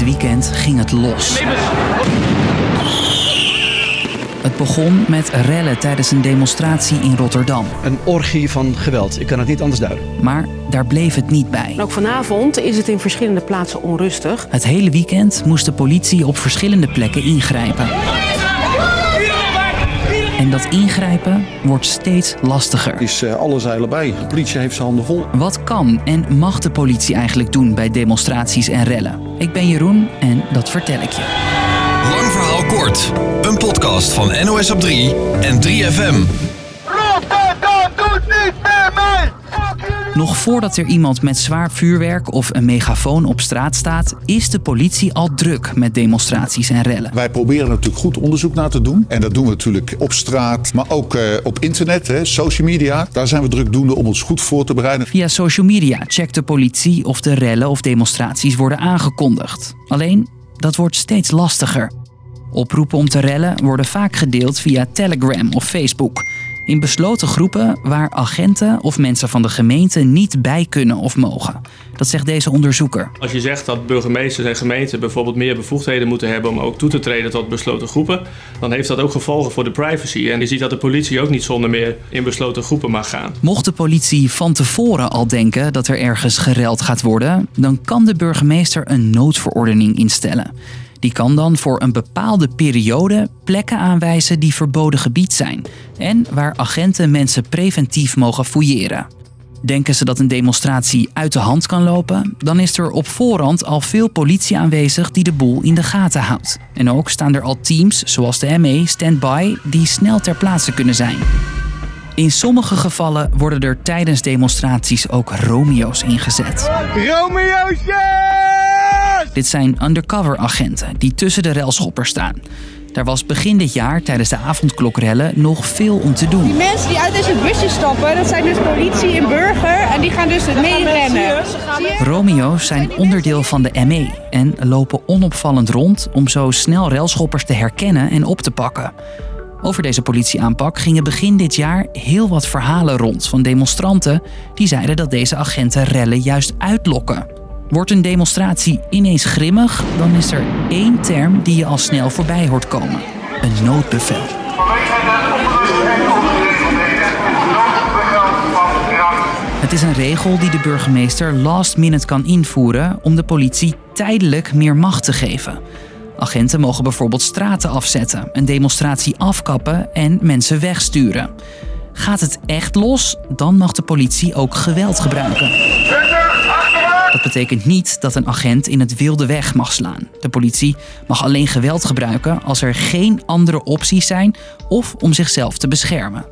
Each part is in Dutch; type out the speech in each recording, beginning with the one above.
Dit weekend ging het los. Het begon met rellen tijdens een demonstratie in Rotterdam. Een orgie van geweld, ik kan het niet anders duiden. Maar daar bleef het niet bij. Ook vanavond is het in verschillende plaatsen onrustig. Het hele weekend moest de politie op verschillende plekken ingrijpen. En dat ingrijpen wordt steeds lastiger. Het is uh, alle zeilen bij. De politie heeft zijn handen vol. Wat kan en mag de politie eigenlijk doen bij demonstraties en rellen? Ik ben Jeroen en dat vertel ik je. Lang verhaal kort. Een podcast van NOS op 3 en 3FM. Nog voordat er iemand met zwaar vuurwerk of een megafoon op straat staat, is de politie al druk met demonstraties en rellen. Wij proberen natuurlijk goed onderzoek naar te doen. En dat doen we natuurlijk op straat, maar ook uh, op internet, hè, social media. Daar zijn we drukdoende om ons goed voor te bereiden. Via social media checkt de politie of de rellen of demonstraties worden aangekondigd. Alleen, dat wordt steeds lastiger. Oproepen om te rellen worden vaak gedeeld via Telegram of Facebook. In besloten groepen waar agenten of mensen van de gemeente niet bij kunnen of mogen. Dat zegt deze onderzoeker. Als je zegt dat burgemeesters en gemeenten bijvoorbeeld meer bevoegdheden moeten hebben om ook toe te treden tot besloten groepen, dan heeft dat ook gevolgen voor de privacy. En je ziet dat de politie ook niet zonder meer in besloten groepen mag gaan. Mocht de politie van tevoren al denken dat er ergens gereld gaat worden, dan kan de burgemeester een noodverordening instellen. Die kan dan voor een bepaalde periode plekken aanwijzen die verboden gebied zijn en waar agenten mensen preventief mogen fouilleren. Denken ze dat een demonstratie uit de hand kan lopen, dan is er op voorhand al veel politie aanwezig die de boel in de gaten houdt. En ook staan er al teams, zoals de ME, stand-by, die snel ter plaatse kunnen zijn. In sommige gevallen worden er tijdens demonstraties ook Romeo's ingezet. Romeo'sjes! Dit zijn undercover agenten die tussen de relschoppers staan. Daar was begin dit jaar tijdens de avondklokrellen nog veel om te doen. Die mensen die uit deze busjes stappen, dat zijn dus politie en burger en die gaan dus meerennen. Romeo's zijn onderdeel van de ME en lopen onopvallend rond om zo snel relschoppers te herkennen en op te pakken. Over deze politieaanpak gingen begin dit jaar heel wat verhalen rond van demonstranten die zeiden dat deze agenten rellen juist uitlokken. Wordt een demonstratie ineens grimmig, dan is er één term die je al snel voorbij hoort komen: een noodbevel. Het is een regel die de burgemeester last minute kan invoeren om de politie tijdelijk meer macht te geven. Agenten mogen bijvoorbeeld straten afzetten, een demonstratie afkappen en mensen wegsturen. Gaat het echt los, dan mag de politie ook geweld gebruiken. Dat betekent niet dat een agent in het wilde weg mag slaan. De politie mag alleen geweld gebruiken als er geen andere opties zijn of om zichzelf te beschermen.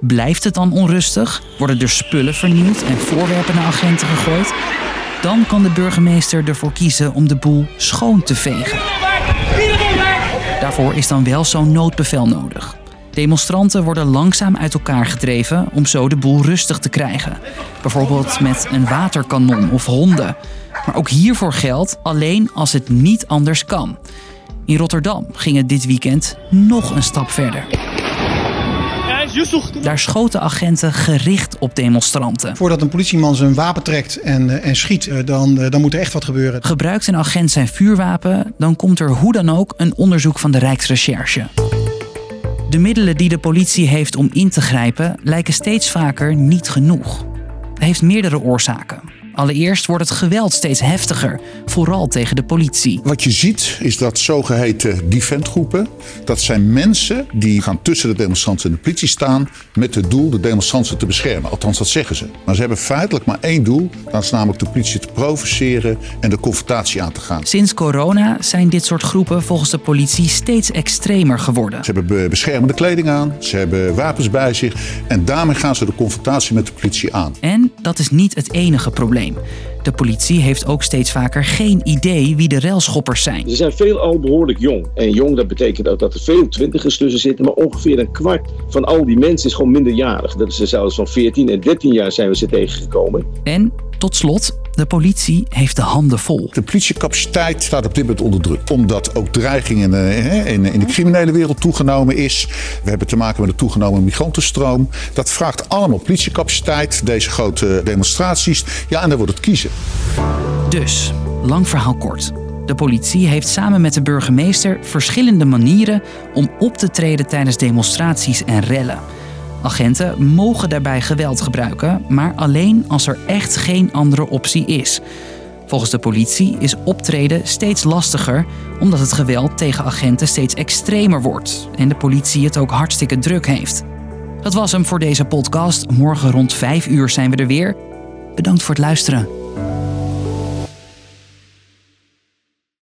Blijft het dan onrustig? Worden er spullen vernield en voorwerpen naar agenten gegooid? Dan kan de burgemeester ervoor kiezen om de boel schoon te vegen. Daarvoor is dan wel zo'n noodbevel nodig. Demonstranten worden langzaam uit elkaar gedreven om zo de boel rustig te krijgen. Bijvoorbeeld met een waterkanon of honden. Maar ook hiervoor geldt alleen als het niet anders kan. In Rotterdam ging het dit weekend nog een stap verder. Daar schoten agenten gericht op demonstranten. Voordat een politieman zijn wapen trekt en, en schiet, dan, dan moet er echt wat gebeuren. Gebruikt een agent zijn vuurwapen, dan komt er hoe dan ook een onderzoek van de Rijksrecherche. De middelen die de politie heeft om in te grijpen lijken steeds vaker niet genoeg. Het heeft meerdere oorzaken. Allereerst wordt het geweld steeds heftiger, vooral tegen de politie. Wat je ziet is dat zogeheten defendgroepen, dat zijn mensen die gaan tussen de demonstranten en de politie staan met het doel de demonstranten te beschermen. Althans, dat zeggen ze. Maar ze hebben feitelijk maar één doel, dat is namelijk de politie te provoceren en de confrontatie aan te gaan. Sinds corona zijn dit soort groepen volgens de politie steeds extremer geworden. Ze hebben beschermende kleding aan, ze hebben wapens bij zich en daarmee gaan ze de confrontatie met de politie aan. En dat is niet het enige probleem. De politie heeft ook steeds vaker geen idee wie de relschoppers zijn. Ze zijn veel al behoorlijk jong. En jong, dat betekent ook dat er veel twintigers tussen zitten. Maar ongeveer een kwart van al die mensen is gewoon minderjarig. Dat is zelfs van 14 en 13 jaar zijn we ze tegengekomen. En tot slot, de politie heeft de handen vol. De politiecapaciteit staat op dit moment onder druk. Omdat ook dreiging in, in, in de criminele wereld toegenomen is. We hebben te maken met een toegenomen migrantenstroom. Dat vraagt allemaal politiecapaciteit. Deze grote demonstraties. Ja, en dan wordt het kiezen. Dus, lang verhaal kort. De politie heeft samen met de burgemeester verschillende manieren om op te treden tijdens demonstraties en rellen. Agenten mogen daarbij geweld gebruiken, maar alleen als er echt geen andere optie is. Volgens de politie is optreden steeds lastiger omdat het geweld tegen agenten steeds extremer wordt en de politie het ook hartstikke druk heeft. Dat was hem voor deze podcast. Morgen rond 5 uur zijn we er weer. Bedankt voor het luisteren.